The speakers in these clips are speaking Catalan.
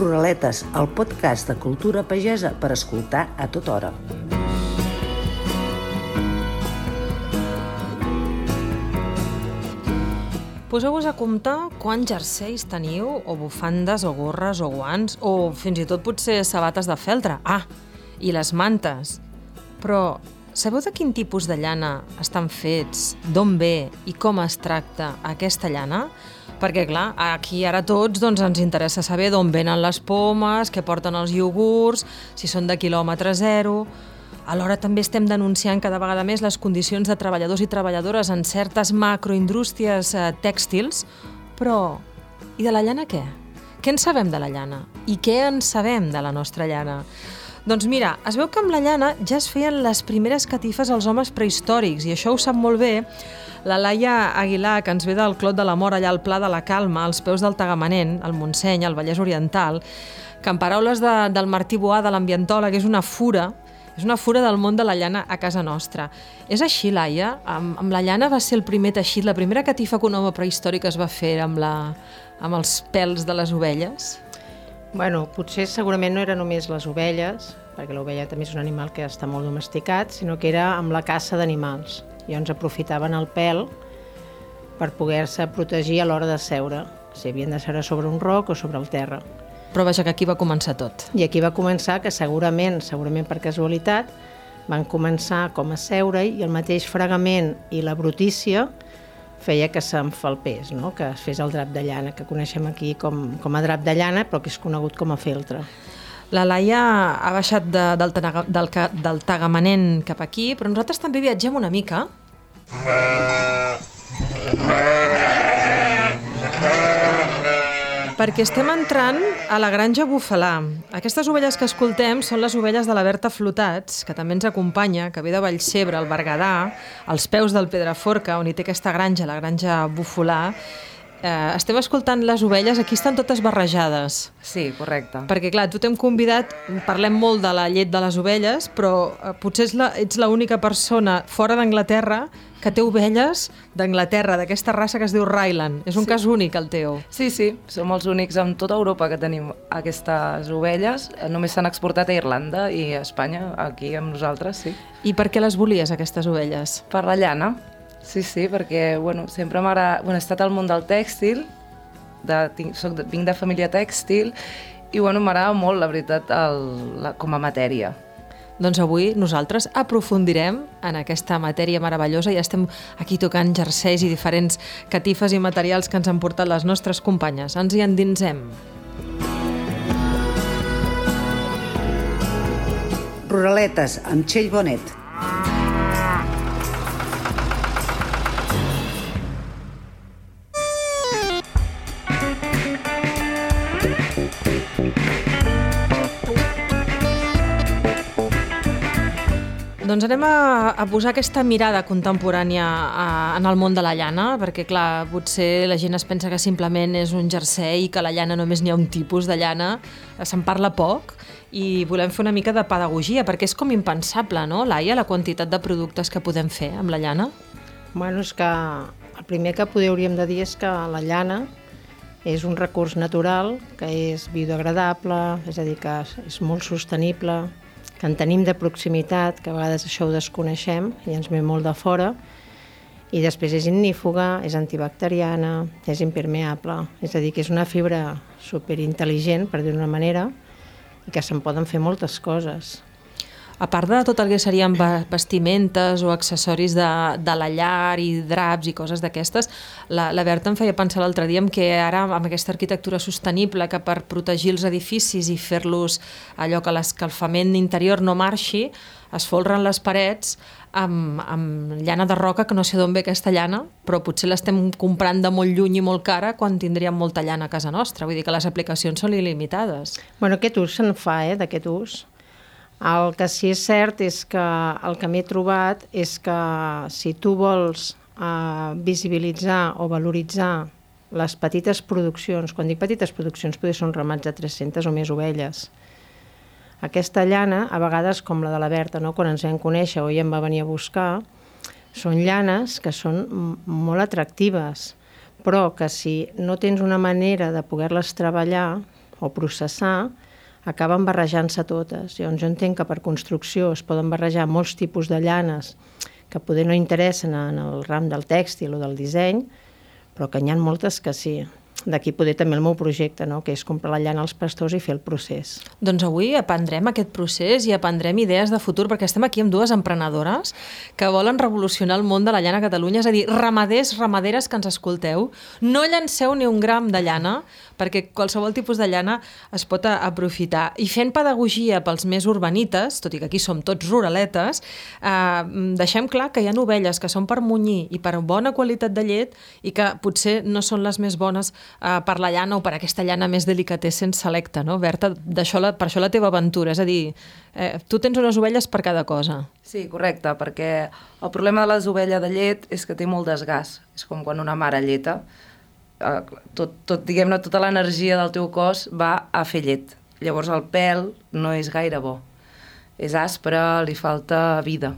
Ruraletes, el podcast de cultura pagesa per escoltar a tota hora. Poseu-vos a comptar quants jerseis teniu, o bufandes, o gorres, o guants, o fins i tot potser sabates de feltre. Ah, i les mantes. Però sabeu de quin tipus de llana estan fets, d'on ve i com es tracta aquesta llana? Perquè, clar, aquí ara tots doncs, ens interessa saber d'on venen les pomes, què porten els iogurts, si són de quilòmetre zero... Alhora també estem denunciant cada vegada més les condicions de treballadors i treballadores en certes macroindústries eh, tèxtils, però i de la llana què? Què en sabem de la llana? I què en sabem de la nostra llana? Doncs mira, es veu que amb la llana ja es feien les primeres catifes als homes prehistòrics i això ho sap molt bé la Laia Aguilar, que ens ve del Clot de la Mora, allà al Pla de la Calma, als peus del Tagamanent, al Montseny, al Vallès Oriental, que en paraules de, del Martí Boà, de l'ambientòleg, és una fura és una fura del món de la llana a casa nostra. És així, Laia? Amb, amb la llana va ser el primer teixit, la primera catifa que un home prehistòric es va fer amb, la, amb els pèls de les ovelles? Bueno, potser segurament no era només les ovelles, perquè l'ovella també és un animal que està molt domesticat, sinó que era amb la caça d'animals. Llavors aprofitaven el pèl per poder-se protegir a l'hora de seure, si havien de seure sobre un roc o sobre el terra. Però vaja, que aquí va començar tot. I aquí va començar que segurament, segurament per casualitat, van començar com a seure i el mateix fregament i la brutícia feia que s'enfalpés, no? que es fes el drap de llana, que coneixem aquí com, com a drap de llana, però que és conegut com a feltre. La Laia ha baixat de, del, del, del Tagamanent cap aquí, però nosaltres també viatgem una mica. perquè estem entrant a la granja Bufalà. Aquestes ovelles que escoltem són les ovelles de la Berta Flotats, que també ens acompanya, que ve de Vallcebre, al Berguedà, als peus del Pedraforca, on hi té aquesta granja, la granja Bufalà, eh, estem escoltant les ovelles, aquí estan totes barrejades. Sí, correcte. Perquè, clar, tu t'hem convidat, parlem molt de la llet de les ovelles, però eh, potser és la, ets l'única persona fora d'Anglaterra que té ovelles d'Anglaterra, d'aquesta raça que es diu Ryland. És un sí. cas únic, el teu. Sí, sí, som els únics en tota Europa que tenim aquestes ovelles. Només s'han exportat a Irlanda i a Espanya, aquí amb nosaltres, sí. I per què les volies, aquestes ovelles? Per la llana. Sí, sí, perquè bueno, sempre m'agrada... Bueno, he estat al món del tèxtil, de, tinc, soc de, vinc de família tèxtil, i bueno, m'agrada molt, la veritat, el, la, com a matèria. Doncs avui nosaltres aprofundirem en aquesta matèria meravellosa i estem aquí tocant jerseis i diferents catifes i materials que ens han portat les nostres companyes. Ens hi endinsem. Ruraletes amb Txell Bonet. Doncs anem a, a posar aquesta mirada contemporània a, en el món de la llana, perquè, clar, potser la gent es pensa que simplement és un jersei i que la llana només n'hi ha un tipus de llana, se'n parla poc, i volem fer una mica de pedagogia, perquè és com impensable, no, Laia, la quantitat de productes que podem fer amb la llana? Bueno, és que el primer que podríem de dir és que la llana és un recurs natural, que és biodegradable, és a dir, que és molt sostenible, que en tenim de proximitat, que a vegades això ho desconeixem i ens ve molt de fora, i després és ignífuga, és antibacteriana, és impermeable, és a dir, que és una fibra superintel·ligent, per dir-ho d'una manera, i que se'n poden fer moltes coses a part de tot el que serien vestimentes o accessoris de, de la llar i draps i coses d'aquestes, la, la Berta em feia pensar l'altre dia que ara amb aquesta arquitectura sostenible que per protegir els edificis i fer-los allò que l'escalfament interior no marxi, es folren les parets amb, amb llana de roca, que no sé d'on ve aquesta llana, però potser l'estem comprant de molt lluny i molt cara quan tindríem molta llana a casa nostra. Vull dir que les aplicacions són il·limitades. Bueno, aquest ús se'n fa, eh, d'aquest ús. El que sí és cert és que el que m'he trobat és que si tu vols eh, visibilitzar o valoritzar les petites produccions, quan dic petites produccions, potser són ramats de 300 o més ovelles. Aquesta llana, a vegades com la de la Berta, no? quan ens vam conèixer o ella em va venir a buscar, són llanes que són molt atractives, però que si no tens una manera de poder-les treballar, o processar, acaben barrejant-se totes. Llavors jo entenc que per construcció es poden barrejar molts tipus de llanes que poder no interessen en el ram del tèxtil o del disseny, però que n'hi ha moltes que sí. D'aquí poder també el meu projecte, no? que és comprar la llana als pastors i fer el procés. Doncs avui aprendrem aquest procés i aprendrem idees de futur, perquè estem aquí amb dues emprenedores que volen revolucionar el món de la llana a Catalunya, és a dir, ramaders, ramaderes que ens escolteu, no llanceu ni un gram de llana, perquè qualsevol tipus de llana es pot aprofitar. I fent pedagogia pels més urbanites, tot i que aquí som tots ruraletes, eh, deixem clar que hi ha ovelles que són per munyir i per bona qualitat de llet i que potser no són les més bones eh, per la llana o per aquesta llana més delicatessen selecta, no? Berta, la, per això la teva aventura, és a dir, eh, tu tens unes ovelles per cada cosa. Sí, correcte, perquè el problema de les ovelles de llet és que té molt desgast. És com quan una mare lleta, eh, tot, tot diguem-ne, tota l'energia del teu cos va a fer llet. Llavors el pèl no és gaire bo. És aspre, li falta vida.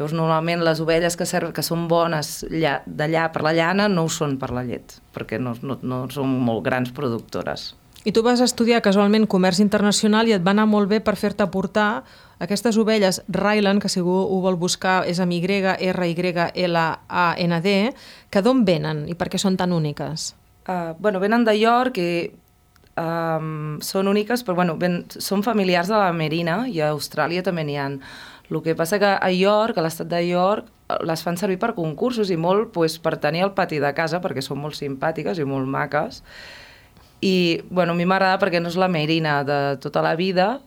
Llavors, normalment les ovelles que, serven, que són bones d'allà per la llana no ho són per la llet, perquè no, no, no són molt grans productores. I tu vas estudiar casualment comerç internacional i et va anar molt bé per fer-te portar aquestes ovelles Ryland, que si algú ho vol buscar és amb Y, R, Y, L, A, N, D, que d'on venen i per què són tan úniques? Uh, bueno, venen de York i um, són úniques, però bueno, ven, són familiars de la Merina i a Austràlia també n'hi ha. El que passa que a York, a l'estat de York, les fan servir per concursos i molt pues, per tenir el pati de casa, perquè són molt simpàtiques i molt maques. I, bueno, a mi m'agrada perquè no és la merina de tota la vida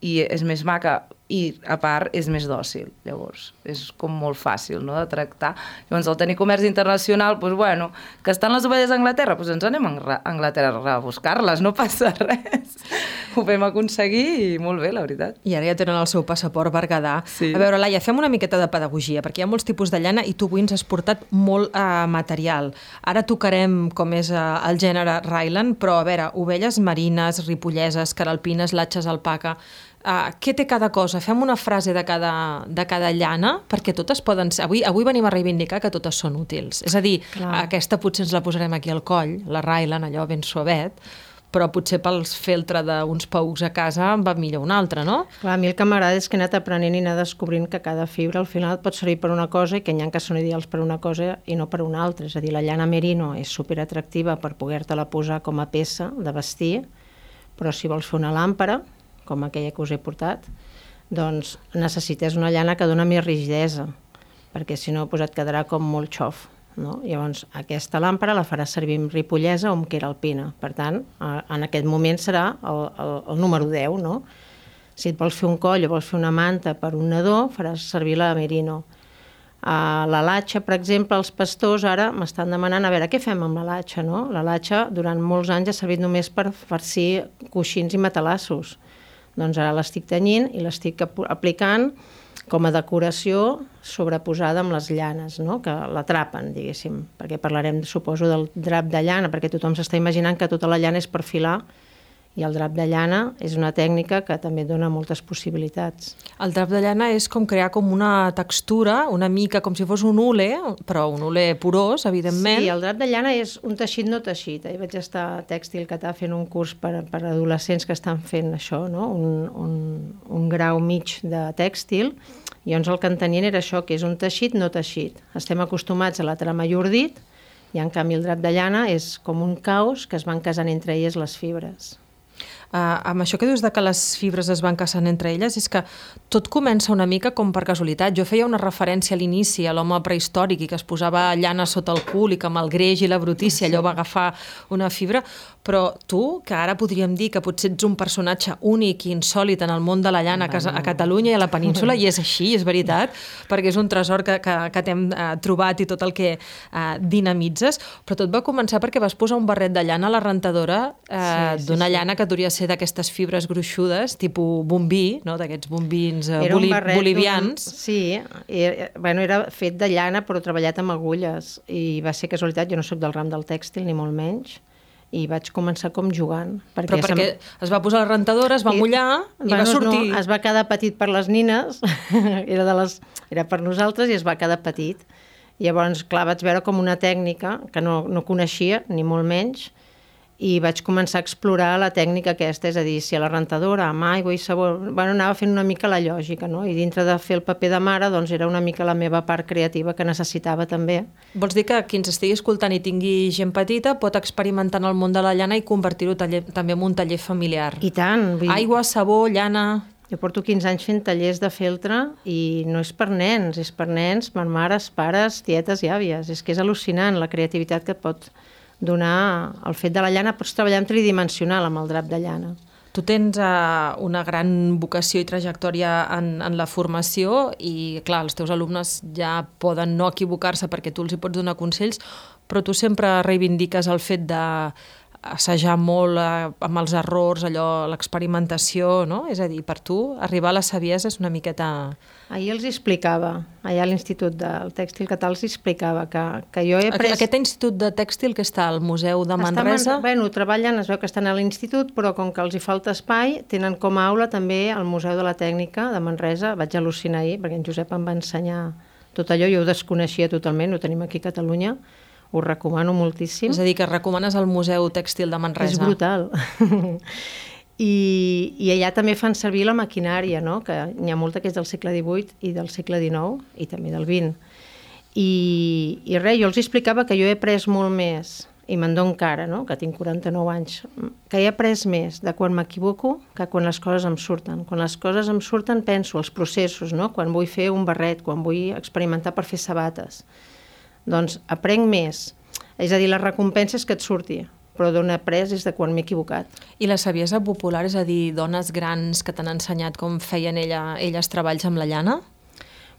i és més maca i a part és més dòcil, llavors. És com molt fàcil no, de tractar. Llavors al tenir comerç internacional doncs, bueno, que estan les ovelles a Anglaterra doncs ens anem a Anglaterra a buscar-les no passa res. Ho vam aconseguir i molt bé, la veritat. I ara ja tenen el seu passaport Berguedà. Sí. a veure, Laia, fem una miqueta de pedagogia perquè hi ha molts tipus de llana i tu avui ens has portat molt eh, material. Ara tocarem com és eh, el gènere Ryland però a veure, ovelles marines, ripolleses, caralpines, latxes alpaca Uh, què té cada cosa? Fem una frase de cada, de cada llana, perquè totes poden ser... Avui, avui venim a reivindicar que totes són útils. És a dir, Clar. aquesta potser ens la posarem aquí al coll, la Rylan, allò ben suavet, però potser pels feltre d'uns paucs a casa va millor una altra, no? Clar, a mi el que m'agrada és que he anat aprenent i anar descobrint que cada fibra al final pot servir per una cosa i que n'hi ha que són ideals per una cosa i no per una altra. És a dir, la llana merino és super atractiva per poder-te-la posar com a peça de vestir, però si vols fer una làmpara, com aquella que us he portat, doncs necessites una llana que dona més rigidesa, perquè si no pues et quedarà com molt xof. No? Llavors, aquesta làmpara la farà servir amb ripollesa o amb queralpina. Per tant, en aquest moment serà el, el, el número 10, no? Si et vols fer un coll o vols fer una manta per un nadó, faràs servir la merino. A la latxa, per exemple, els pastors ara m'estan demanant a veure què fem amb la latxa, no? La latxa durant molts anys ha servit només per farcir coixins i matalassos. Doncs ara l'estic tenyint i l'estic aplicant com a decoració sobreposada amb les llanes, no? que l'atrapen, diguéssim, perquè parlarem, suposo, del drap de llana, perquè tothom s'està imaginant que tota la llana és per filar i el drap de llana és una tècnica que també dona moltes possibilitats. El drap de llana és com crear com una textura, una mica com si fos un ule, però un ule porós, evidentment. Sí, el drap de llana és un teixit no teixit. Ahir vaig estar a Tèxtil Catà fent un curs per, per adolescents que estan fent això, no? un, un, un grau mig de tèxtil, i llavors el que entenien era això, que és un teixit no teixit. Estem acostumats a la trama llurdit, i en canvi el drap de llana és com un caos que es van casant entre elles les fibres. Uh, amb això que dius de que les fibres es van caçant entre elles, és que tot comença una mica com per casualitat. Jo feia una referència a l'inici a l'home prehistòric i que es posava llana sota el cul i que amb el greix i la brutícia allò va agafar una fibra, però tu, que ara podríem dir que potser ets un personatge únic i insòlit en el món de la llana a, casa, a Catalunya i a la península, i és així, és veritat, perquè és un tresor que, que, que t'hem uh, trobat i tot el que uh, dinamitzes, però tot va començar perquè vas posar un barret de llana a la rentadora uh, sí, sí, d'una sí. llana que duria ser d'aquestes fibres gruixudes, tipus bombí, no? d'aquests bombins uh, boli bolivians. Un, sí, era, bueno, era fet de llana però treballat amb agulles i va ser casualitat, jo no sóc del ram del tèxtil ni molt menys, i vaig començar com jugant. Perquè Però perquè es va posar la rentadora, es va I, mullar i bueno, va sortir... No, es va quedar petit per les nines, era, de les, era per nosaltres i es va quedar petit. I llavors, clar, vaig veure com una tècnica que no, no coneixia, ni molt menys, i vaig començar a explorar la tècnica aquesta, és a dir, si a la rentadora, amb aigua i sabó... Bueno, anava fent una mica la lògica, no? I dintre de fer el paper de mare, doncs era una mica la meva part creativa que necessitava també. Vols dir que qui ens estigui escoltant i tingui gent petita pot experimentar en el món de la llana i convertir-ho també en un taller familiar? I tant. Vull Aigua, sabó, llana... Jo porto 15 anys fent tallers de feltre i no és per nens, és per nens, per mares, pares, tietes i àvies. És que és al·lucinant la creativitat que et pot donar el fet de la llana. Pots treballar en tridimensional amb el drap de llana. Tu tens uh, una gran vocació i trajectòria en, en la formació i, clar, els teus alumnes ja poden no equivocar-se perquè tu els hi pots donar consells, però tu sempre reivindiques el fet de assajar molt eh, amb els errors, allò, l'experimentació, no? És a dir, per tu, arribar a la saviesa és una miqueta... Ahir els explicava, allà a l'Institut del Tèxtil Català els explicava que, que jo he après... aquest institut de tèxtil que està al Museu de Manresa... Està, bueno, treballen, es veu que estan a l'institut, però com que els hi falta espai, tenen com a aula també al Museu de la Tècnica de Manresa. Vaig al·lucinar ahir, perquè en Josep em va ensenyar tot allò, jo ho desconeixia totalment, ho tenim aquí a Catalunya, ho recomano moltíssim. És a dir, que recomanes el Museu Tèxtil de Manresa. És brutal. I, I allà també fan servir la maquinària, no? que n'hi ha molta que és del segle XVIII i del segle XIX i també del XX. I, I res, jo els explicava que jo he après molt més, i me'n dono encara, no? que tinc 49 anys, que he après més de quan m'equivoco que quan les coses em surten. Quan les coses em surten penso els processos, no? quan vull fer un barret, quan vull experimentar per fer sabates. Doncs aprenc més. És a dir, la recompensa és que et surti, però d'on he après és de quan m'he equivocat. I la saviesa popular, és a dir, dones grans que t'han ensenyat com feien ella, elles treballs amb la llana?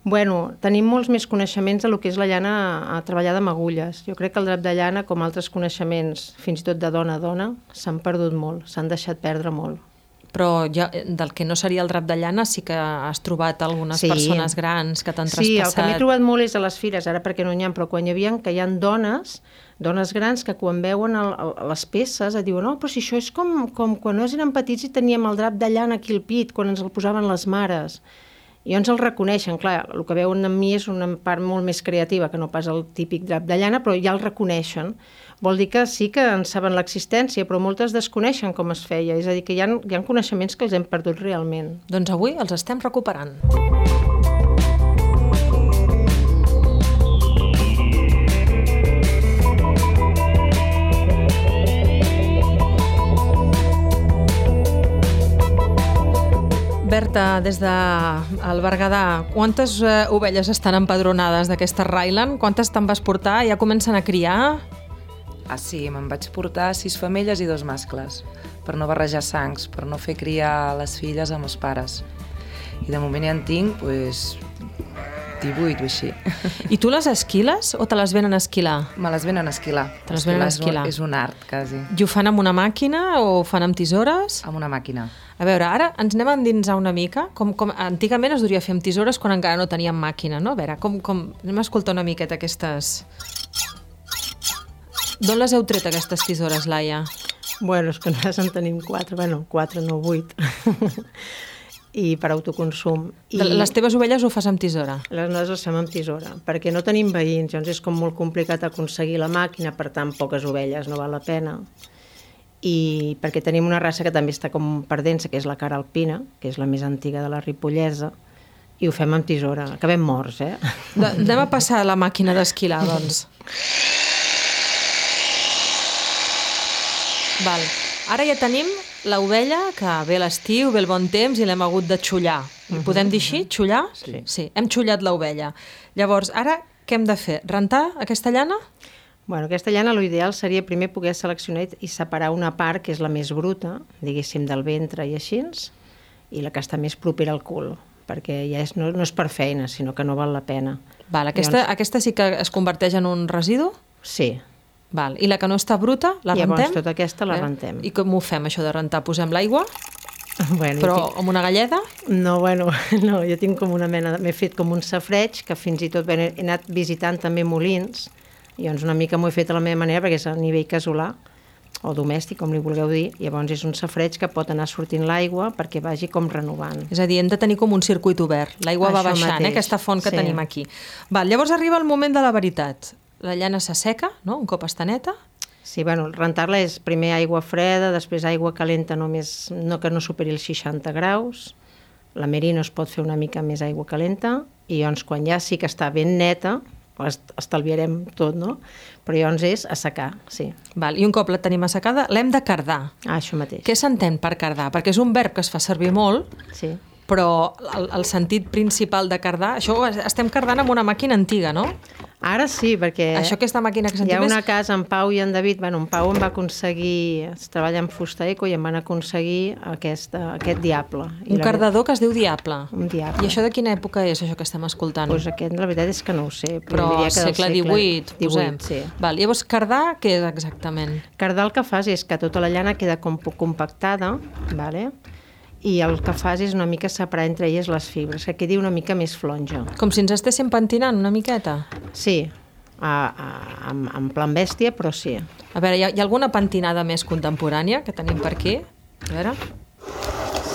Bueno, tenim molts més coneixements de lo que és la llana a treballada amb agulles. Jo crec que el drap de llana, com altres coneixements, fins i tot de dona a dona, s'han perdut molt, s'han deixat perdre molt. Però ja, del que no seria el drap de llana sí que has trobat algunes Sí. persones grans que t'han Sí, el que m'he traspassat. trobat molt és a les fires, ara perquè no n'hi ha, però quan hi havia, que hi ha dones, dones grans que quan veuen el, el, les peces et diuen, no, però si això és com, com quan nosaltres érem petits i teníem el drap de llana aquí al pit, quan ens el posaven les mares. I ens el reconeixen, clar, el que veuen en mi és una part molt més creativa que no pas el típic drap de llana, però ja el reconeixen. Vol dir que sí que en saben l'existència, però moltes desconeixen com es feia, és a dir, que hi ha, hi ha coneixements que els hem perdut realment. Doncs avui els estem recuperant. Berta, des de el Berguedà, quantes eh, ovelles estan empadronades d'aquesta Ryland? Quantes te'n vas portar? Ja comencen a criar? Ah, sí, me'n vaig portar sis femelles i dos mascles, per no barrejar sangs, per no fer criar les filles amb els pares. I de moment ja en tinc, doncs, 18 o així. I tu les esquiles o te les venen a esquilar? Me les venen a esquilar. Te les venen a Esquilar esquilar. És un, és un art, quasi, I ho fan amb una màquina o ho fan amb tisores? amb una màquina. A veure, ara ens anem a endinsar una mica, com, com antigament es duria fer amb tisores quan encara no teníem màquina, no? A veure, com, com... anem a escoltar una miqueta aquestes... D'on les heu tret, aquestes tisores, Laia? Bueno, és que nosaltres en tenim quatre, bueno, quatre, no vuit, i per autoconsum. I. Les teves ovelles ho fas amb tisora? les nosaltres les fem amb tisora, perquè no tenim veïns, llavors és com molt complicat aconseguir la màquina per tan poques ovelles, no val la pena. I perquè tenim una raça que també està com perdent-se, que és la cara alpina, que és la més antiga de la ripollesa, i ho fem amb tisora. Acabem morts, eh? De, anem a passar a la màquina d'esquilar, doncs. Val. Ara ja tenim l'ovella que ve l'estiu, ve el bon temps i l'hem hagut de xullar. Li podem dir així, xullar? Sí. sí. Hem xullat l'ovella. Llavors, ara què hem de fer? Rentar aquesta llana? Bueno, aquesta llana l'ideal seria primer poder seleccionar i separar una part que és la més bruta, diguéssim, del ventre i així, i la que està més propera al cul, perquè ja és, no, no és per feina, sinó que no val la pena. Val, aquesta, Llavors- aquesta sí que es converteix en un residu? Sí, Val. I la que no està bruta, la Llavors, rentem? tota aquesta la rentem. I com ho fem, això de rentar? Posem l'aigua, bueno, però jo amb una galleda? tinc... No, bueno, no, jo tinc com una mena... M'he fet com un safreig, que fins i tot bé, he anat visitant també molins, i llavors una mica m'ho he fet a la meva manera, perquè és a nivell casolà, o domèstic, com li vulgueu dir, llavors és un safreig que pot anar sortint l'aigua perquè vagi com renovant. És a dir, hem de tenir com un circuit obert. L'aigua va baixant, eh, mateix, aquesta font que sí. tenim aquí. Val, llavors arriba el moment de la veritat. La llana s'asseca, no?, un cop està neta, Sí, bueno, rentar-la és primer aigua freda, després aigua calenta només, no que no superi els 60 graus, la merino es pot fer una mica més aigua calenta, i llavors quan ja sí que està ben neta, est- estalviarem tot, no? Però llavors és assecar, sí. Val, I un cop la tenim assecada, l'hem de cardar. Ah, això mateix. Què s'entén per cardar? Perquè és un verb que es fa servir molt, Sí. però el, el sentit principal de cardar... Això estem cardant amb una màquina antiga, no? Ara sí, perquè Això aquesta màquina que hi sentim ha una és... casa, en Pau i en David, bueno, en Pau em va aconseguir, es treballa en fusta eco i em van aconseguir aquesta, aquest diable. I Un la- cardador que es diu Diable. Un diable. I això de quina època és, això que estem escoltant? Pues aquest, la veritat és que no ho sé. però diria que del segle XVIII, posem. sí. Val, llavors, cardar, què és exactament? Cardar el que fas és que tota la llana queda com compactada, vale? I el que fas és una mica separar entre elles les fibres, que quedi una mica més flonja. Com si ens estéssim pentinant una miqueta. Sí, a, a, en, en plan bèstia, però sí. A veure, hi ha, hi ha alguna pentinada més contemporània que tenim per aquí? A veure.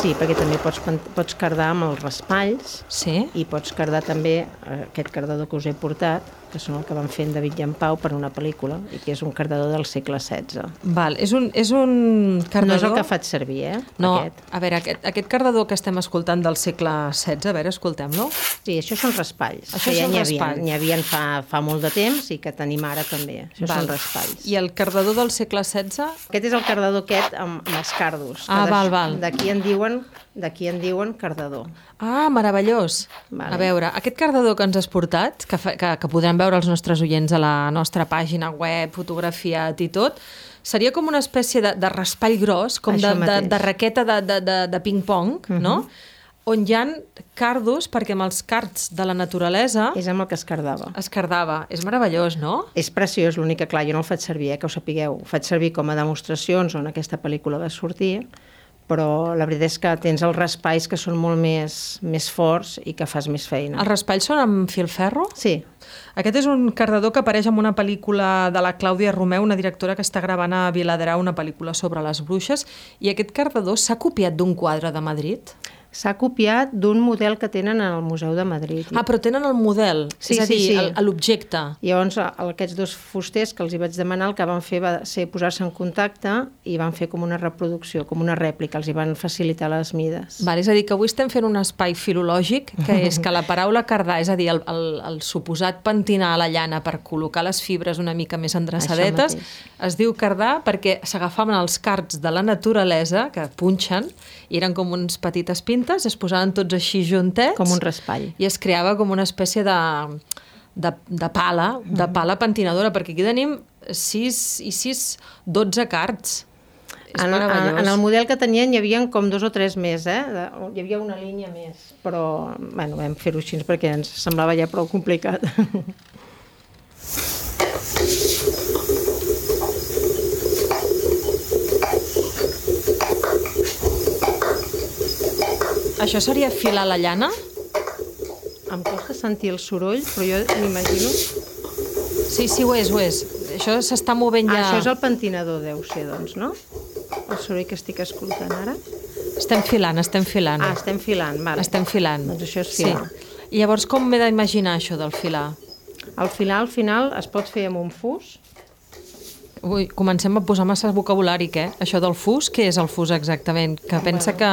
Sí, perquè també pots, pots cardar amb els raspalls Sí? i pots cardar també eh, aquest cardador que us he portat, que són el que van fer en David i en Pau per una pel·lícula, i que és un cardador del segle XVI. Val, és un, és un cardador... No és el que faig servir, eh? No, Aquest. a veure, aquest, aquest cardador que estem escoltant del segle XVI, a veure, escoltem-lo. Sí, això són raspalls. Això que ja són n'hi havia, n'hi havia fa, fa molt de temps i que tenim ara també. Això Val. són raspalls. I el cardador del segle XVI? Aquest és el cardador aquest amb, amb els cardos. Ah, val, val. D'aquí en diuen d'aquí en diuen cardador. Ah, meravellós. Vale. A veure, aquest cardador que ens has portat, que, fa, que, que podrem veure els nostres oients a la nostra pàgina web, fotografiat i tot, seria com una espècie de, de raspall gros, com de, Això de, mateix. de raqueta de, de, de, de ping-pong, uh -huh. no? On hi han cardos, perquè amb els cards de la naturalesa És amb el que es cardava. es cardava. És meravellós, no? És preciós, l'únic que, clar, jo no el faig servir, eh, que ho sapigueu. Ho faig servir com a demostracions on aquesta pel·lícula va sortir, però la veritat és que tens els raspalls que són molt més, més forts i que fas més feina. Els raspalls són amb filferro? Sí, Aquest és un cardador que apareix en una pel·lícula de la Clàudia Romeu, una directora que està gravant a Viladrau una pel·lícula sobre les bruixes, i aquest cardador s'ha copiat d'un quadre de Madrid. S'ha copiat d'un model que tenen al Museu de Madrid. Ah, però tenen el model, Sí, és a sí, dir, sí. l'objecte. Llavors, aquests dos fusters que els hi vaig demanar, el que van fer va ser posar-se en contacte i van fer com una reproducció, com una rèplica, els hi van facilitar les mides. Vale, és a dir, que avui estem fent un espai filològic, que és que la paraula cardar, és a dir, el, el, el suposat pentinar la llana per col·locar les fibres una mica més endreçadetes, es diu cardar perquè s'agafaven els cards de la naturalesa, que punxen, i eren com uns petites pintes, es posaven tots així juntets, Com un raspall. i es creava com una espècie de, de, de pala, de pala pentinadora, perquè aquí tenim 6 i 6, 12 cards. És En, en, en el model que tenien hi havia com dos o tres més, eh? Hi havia una línia més, però bueno, vam fer-ho així perquè ens semblava ja prou complicat. Això seria filar la llana? em costa sentir el soroll, però jo m'imagino... Sí, sí, ho és, ho és. Això s'està movent ja... Ah, això és el pentinador, deu ser, doncs, no? El soroll que estic escoltant ara. Estem filant, estem filant. Ah, estem filant, vale. Estem filant. Doncs això és filar. Sí. I llavors com m'he d'imaginar això del filar? El filar, al final, es pot fer amb un fus. Ui, comencem a posar massa vocabulari, què? Això del fus, què és el fus exactament? Que pensa que...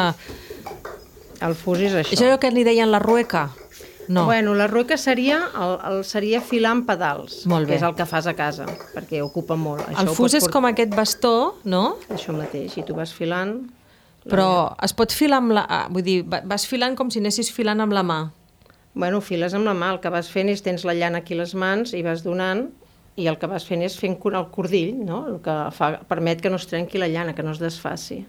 El fus és això. És allò que li deien la rueca? No. Bueno, la rueca seria, el, el seria filar amb pedals, Molt bé. que és el que fas a casa, perquè ocupa molt. el ho fus és portar- com aquest bastó, no? Això mateix, i tu vas filant... Però es pot filar amb la... ah, Vull dir, va- vas filant com si anessis filant amb la mà. Bueno, files amb la mà, el que vas fent és tens la llana aquí les mans i vas donant i el que vas fent és fent el cordill, no? el que fa, permet que no es trenqui la llana, que no es desfaci.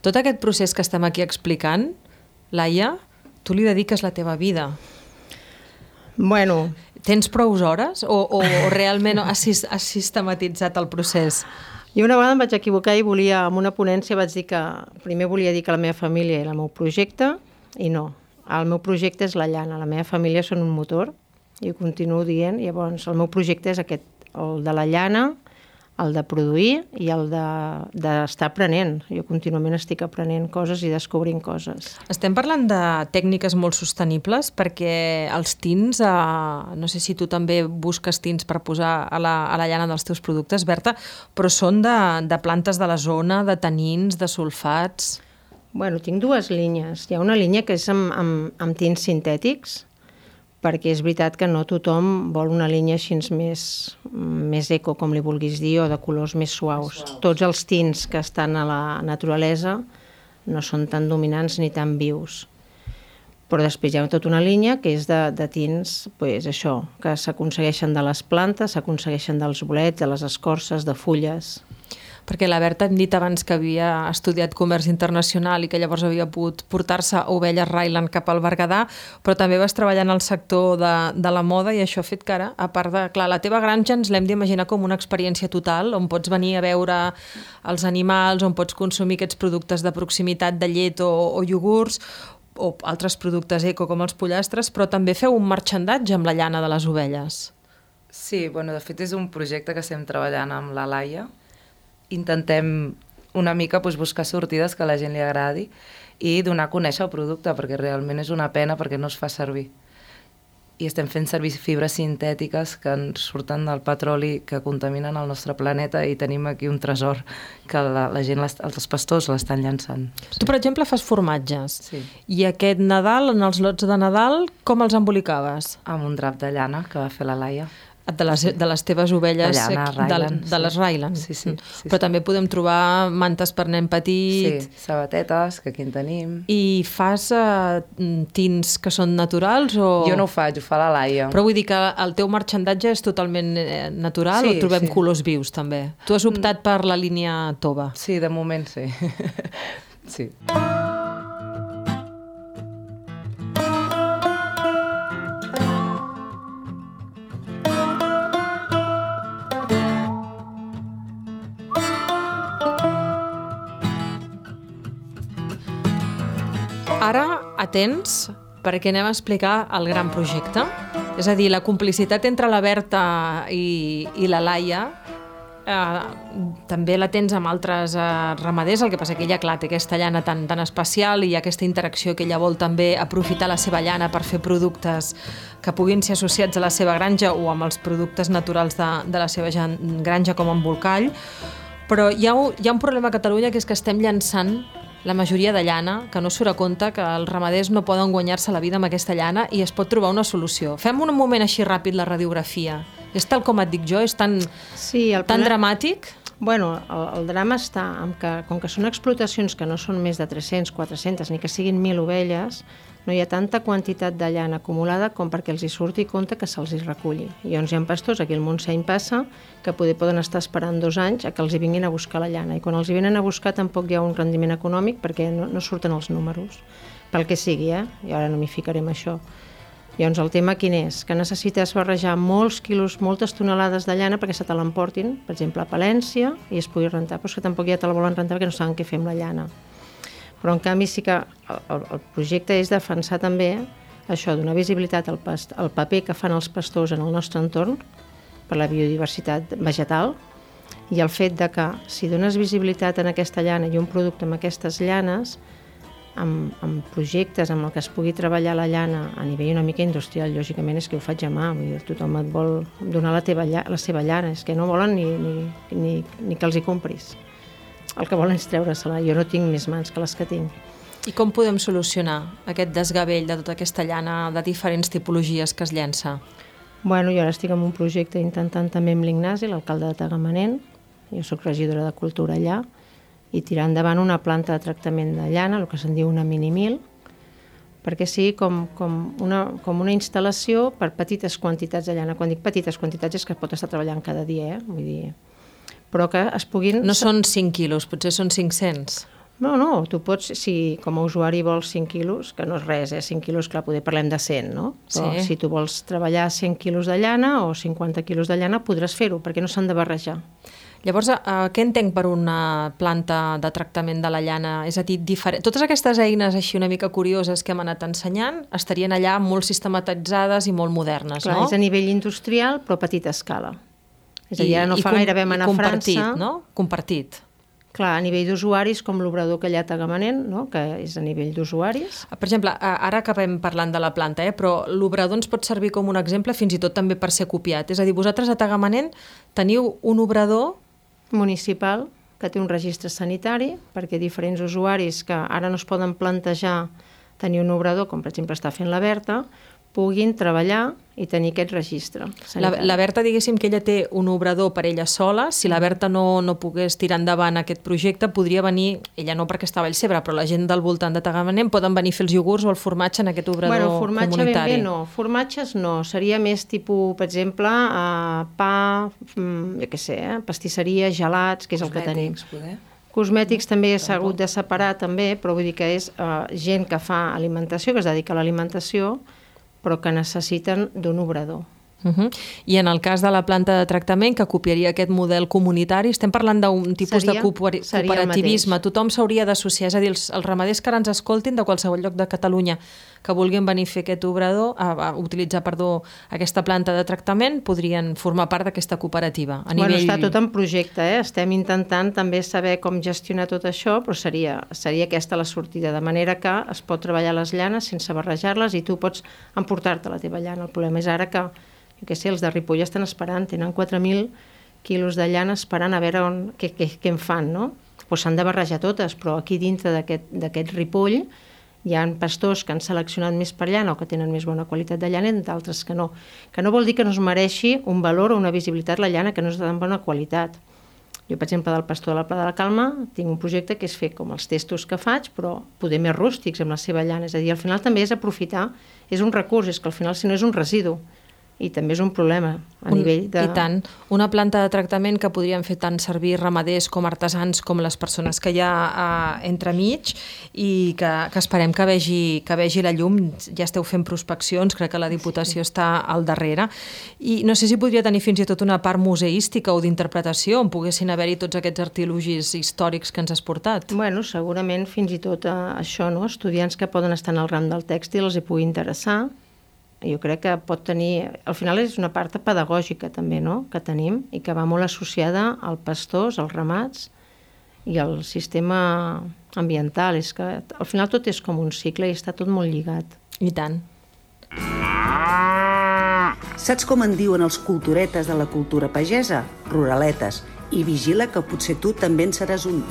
Tot aquest procés que estem aquí explicant, Laia, tu li dediques la teva vida. Bueno, Tens prou hores o, o, o realment has, has sistematitzat el procés? Jo una vegada em vaig equivocar i volia, en una ponència vaig dir que primer volia dir que la meva família era el meu projecte i no. El meu projecte és la llana, la meva família són un motor i ho continuo dient. Llavors, el meu projecte és aquest, el de la llana, el de produir i el d'estar de, aprenent. Jo contínuament estic aprenent coses i descobrint coses. Estem parlant de tècniques molt sostenibles perquè els tins, eh, no sé si tu també busques tins per posar a la, a la llana dels teus productes, Berta, però són de, de plantes de la zona, de tanins, de sulfats... Bueno, tinc dues línies. Hi ha una línia que és amb, amb, amb tins sintètics, perquè és veritat que no tothom vol una línia així més, més eco, com li vulguis dir, o de colors més suaus. suaus. Tots els tints que estan a la naturalesa no són tan dominants ni tan vius. Però després hi ha tota una línia que és de, de tints, pues, això, que s'aconsegueixen de les plantes, s'aconsegueixen dels bolets, de les escorces, de fulles perquè la Berta hem dit abans que havia estudiat comerç internacional i que llavors havia pogut portar-se ovelles Ryland cap al Berguedà, però també vas treballar en el sector de, de la moda i això ha fet que ara, a part de... Clar, la teva granja ens l'hem d'imaginar com una experiència total, on pots venir a veure els animals, on pots consumir aquests productes de proximitat de llet o, o iogurts, o altres productes eco com els pollastres, però també feu un marxandatge amb la llana de les ovelles. Sí, bueno, de fet és un projecte que estem treballant amb la Laia, intentem una mica doncs, buscar sortides que a la gent li agradi i donar a conèixer el producte, perquè realment és una pena perquè no es fa servir. I estem fent servir fibres sintètiques que ens surten del petroli que contaminen el nostre planeta i tenim aquí un tresor que la, la gent, les, els pastors l'estan llançant. Tu, per exemple, fas formatges. Sí. I aquest Nadal, en els lots de Nadal, com els embolicaves? Amb un drap de llana que va fer la Laia. De les, de les teves ovelles, de, Ryland, de, de les Ryland. Sí, sí, sí, Però sí. també podem trobar mantes per nen petit. Sí, sabatetes, que aquí en tenim. I fas uh, tints que són naturals o... Jo no ho faig, ho fa la Laia. Però vull dir que el teu marxandatge és totalment eh, natural Sí, o trobem sí. colors vius també? Tu has optat per la línia tova. Sí, de moment sí. sí. Atents, perquè anem a explicar el gran projecte. És a dir, la complicitat entre la Berta i, i la Laia eh, també la tens amb altres eh, ramaders, el que passa que ella, clar, té aquesta llana tan, tan especial i aquesta interacció que ella vol també aprofitar la seva llana per fer productes que puguin ser associats a la seva granja o amb els productes naturals de, de la seva granja com en Volcall, però hi ha, hi ha un problema a Catalunya que és que estem llançant la majoria de llana, que no surt a compte que els ramaders no poden guanyar-se la vida amb aquesta llana i es pot trobar una solució. Fem un moment així ràpid la radiografia. És tal com et dic jo? És tan, Sí, el tan problema- dramàtic? Bueno, el, el drama està en que, com que són explotacions que no són més de 300, 400, ni que siguin 1.000 ovelles, no hi ha tanta quantitat de llana acumulada com perquè els hi surti compte que se'ls hi reculli. I llavors hi ha pastors, aquí al Montseny passa, que poder poden estar esperant dos anys a que els hi vinguin a buscar la llana. I quan els hi venen a buscar tampoc hi ha un rendiment econòmic perquè no, no surten els números. Pel que sigui, eh? I ara no m'hi ficaré amb això. Llavors, el tema quin és? Que necessites barrejar molts quilos, moltes tonelades de llana perquè se te l'emportin, per exemple, a Palència, i es pugui rentar. Però és que tampoc ja te la volen rentar perquè no saben què fer amb la llana. Però, en canvi, sí que el, el, projecte és defensar també això, donar visibilitat al, past, al paper que fan els pastors en el nostre entorn per la biodiversitat vegetal i el fet de que si dones visibilitat en aquesta llana i un producte amb aquestes llanes, amb, amb projectes amb el que es pugui treballar la llana a nivell una mica industrial, lògicament és que ho faig a mà, vull dir, tothom et vol donar la, teva, la seva llana, és que no volen ni, ni, ni, ni que els hi compris. El que volen és treure-se-la, jo no tinc més mans que les que tinc. I com podem solucionar aquest desgavell de tota aquesta llana de diferents tipologies que es llença? Bueno, jo ara estic en un projecte intentant també amb l'Ignasi, l'alcalde de Tagamanent, jo sóc regidora de Cultura allà, i tirar endavant una planta de tractament de llana, el que se'n diu una minimil, perquè sigui com, com, una, com una instal·lació per petites quantitats de llana. Quan dic petites quantitats és que pot estar treballant cada dia, eh? vull dir, però que es puguin... No són 5 quilos, potser són 500. No, no, tu pots, si com a usuari vols 5 quilos, que no és res, eh? 5 quilos, clar, poder parlem de 100, no? Però Sí. si tu vols treballar 100 quilos de llana o 50 quilos de llana, podràs fer-ho, perquè no s'han de barrejar. Llavors, eh, què entenc per una planta de tractament de la llana? És a dir, diferent... totes aquestes eines així una mica curioses que hem anat ensenyant estarien allà molt sistematitzades i molt modernes, Clar, no? és a nivell industrial, però a petita escala. És a dir, ara no I- i fa com- gaire vam i anar a compartit, França. no? Compartit. Clar, a nivell d'usuaris, com l'obrador que hi ha a Tagamanent, no? que és a nivell d'usuaris. Per exemple, ara acabem parlant de la planta, eh? però l'obrador ens pot servir com un exemple fins i tot també per ser copiat. És a dir, vosaltres a Tagamanent teniu un obrador municipal que té un registre sanitari perquè diferents usuaris que ara no es poden plantejar tenir un obrador, com per exemple està fent la Berta, puguin treballar i tenir aquest registre La, sanitari. la Berta, diguéssim que ella té un obrador per ella sola. Si la Berta no, no pogués tirar endavant aquest projecte, podria venir, ella no perquè estava a Vallcebre, però la gent del voltant de Tagamanent poden venir a fer els iogurts o el formatge en aquest obrador Bueno, formatge ben comunitari. bé no. Formatges no. Seria més tipus, per exemple, uh, pa, mm, jo què sé, eh? pastisseria, gelats, que és el que tenim. Poder. Cosmètics també s'ha hagut de separar també, però vull dir que és uh, gent que fa alimentació, que es dedica a l'alimentació, però que necessiten d'un obrador. Uh -huh. I en el cas de la planta de tractament, que copiaria aquest model comunitari, estem parlant d'un tipus Seria- de el cooperativisme. Tothom s'hauria d'associar, és a dir, els, els ramaders que ara ens escoltin de qualsevol lloc de Catalunya que vulguin venir a fer aquest obrador, a, a utilitzar, perdó, aquesta planta de tractament, podrien formar part d'aquesta cooperativa. A Bueno, nivell... està tot en projecte, eh? estem intentant també saber com gestionar tot això, però seria, seria aquesta la sortida, de manera que es pot treballar les llanes sense barrejar-les i tu pots emportar-te la teva llana. El problema és ara que, jo què sé, els de Ripoll estan esperant, tenen 4.000 quilos de llana esperant a veure on, què, què, què en fan, no? Pues s'han de barrejar totes, però aquí dintre d'aquest Ripoll hi ha pastors que han seleccionat més per llana o que tenen més bona qualitat de llana d'altres que no. Que no vol dir que no es mereixi un valor o una visibilitat la llana que no és de tan bona qualitat. Jo, per exemple, del pastor de la Pla de la Calma tinc un projecte que és fer com els testos que faig, però poder més rústics amb la seva llana. És a dir, al final també és aprofitar, és un recurs, és que al final si no és un residu i també és un problema a Un- nivell de... I tant. Una planta de tractament que podrien fer tant servir ramaders com artesans com les persones que hi ha eh, entremig i que, que esperem que vegi, que vegi la llum. Ja esteu fent prospeccions, crec que la Diputació sí. està al darrere. I no sé si podria tenir fins i tot una part museística o d'interpretació on poguessin haver-hi tots aquests artilugis històrics que ens has portat. Bueno, segurament fins i tot eh, això, no? estudiants que poden estar en el ram del tèxtil els hi pugui interessar. Jo crec que pot tenir... Al final és una part pedagògica també, no?, que tenim i que va molt associada al pastors, als ramats i al sistema ambiental. És que al final tot és com un cicle i està tot molt lligat. I tant. Saps com en diuen els culturetes de la cultura pagesa? Ruraletes. I vigila que potser tu també en seràs un.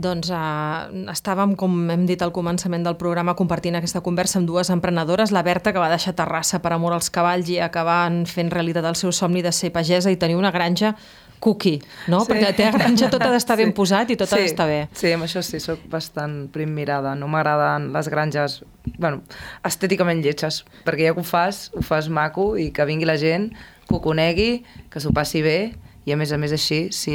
Doncs eh, estàvem, com hem dit al començament del programa, compartint aquesta conversa amb dues emprenedores, la Berta, que va deixar Terrassa per amor als cavalls i acabant fent realitat el seu somni de ser pagesa i tenir una granja cookie, no? Sí. Perquè la teva granja tot ha d'estar sí. ben posat i tot sí. ha d'estar bé. Sí, amb això sí, sóc bastant prim mirada. No m'agraden les granges, bueno, estèticament lletges, perquè ja que ho fas, ho fas maco i que vingui la gent, que ho conegui, que s'ho passi bé i a més a més així, si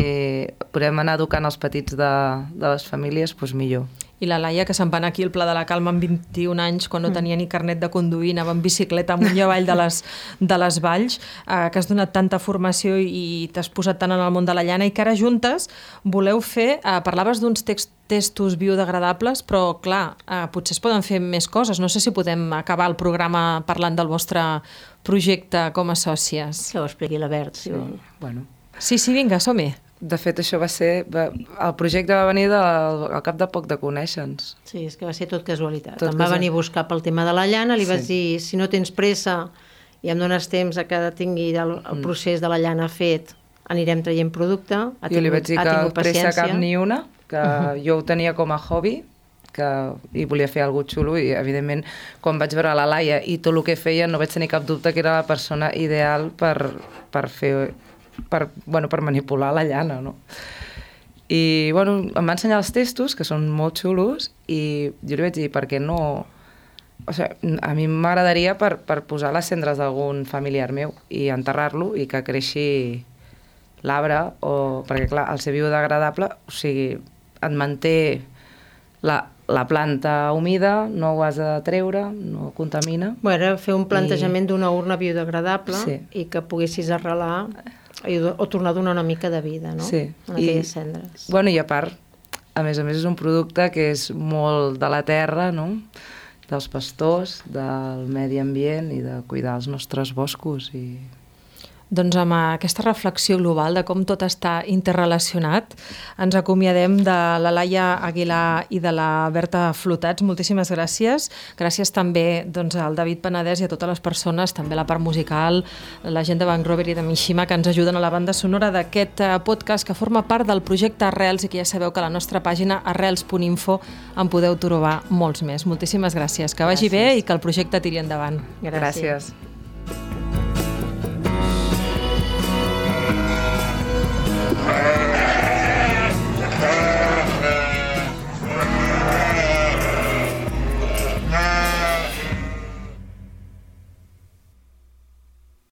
podem anar educant els petits de, de les famílies, doncs millor. I la Laia, que se'n va anar aquí al Pla de la Calma amb 21 anys, quan no tenia ni carnet de conduir, anava en bicicleta amunt i avall de les, de les valls, eh, que has donat tanta formació i t'has posat tant en el món de la llana i que ara juntes voleu fer, eh, parlaves d'uns text, testos biodegradables, però clar, eh, potser es poden fer més coses. No sé si podem acabar el programa parlant del vostre projecte com a sòcies. Que ho expliqui la Bert, si Sí. vol. Bueno, Sí, sí, vinga, som-hi. de fet, això va ser... Va, el projecte va venir del, al cap de poc de conèixer-nos. Sí, és que va ser tot casualitat. Tot em va casual. venir a buscar pel tema de la llana, li Sí. vaig dir, si no tens pressa i em dones temps a que tingui el, el procés de la llana fet, anirem traient producte. Ha jo li vaig dir ha que tingut pressa cap ni una, que uh -huh. jo ho tenia com a hobby, que, i volia fer alguna xulo i evidentment quan vaig veure la Laia i tot el que feia no vaig tenir cap dubte que era la persona ideal per, per fer per, bueno, per manipular la llana, no? I, bueno, em va ensenyar els testos, que són molt xulos, i jo li vaig dir, per què no... O sigui, a mi m'agradaria per, per posar les cendres d'algun familiar meu i enterrar-lo i que creixi l'arbre, o, perquè clar, el ser biodegradable, o sigui, et manté la, la planta humida, no ho has de treure, no contamina. Bueno, fer un plantejament d'una urna biodegradable Sí. i que poguessis arrelar i, o tornar a donar una mica de vida, no? Sí. En aquelles cendres. Bueno, i a part, a més a més és un producte que és molt de la terra, no? dels pastors, del medi ambient i de cuidar els nostres boscos i doncs amb aquesta reflexió global de com tot està interrelacionat, ens acomiadem de la Laia Aguilar i de la Berta Flotats. Moltíssimes gràcies. Gràcies també doncs, al David Penedès i a totes les persones, també la part musical, la gent de Robert i de Mishima, que ens ajuden a la banda sonora d'aquest eh, podcast que forma part del projecte Arrels i que ja sabeu que a la nostra pàgina arrels.info en podeu trobar molts més. Moltíssimes gràcies. Que vagi gràcies. bé i que el projecte tiri endavant. Gràcies. gràcies.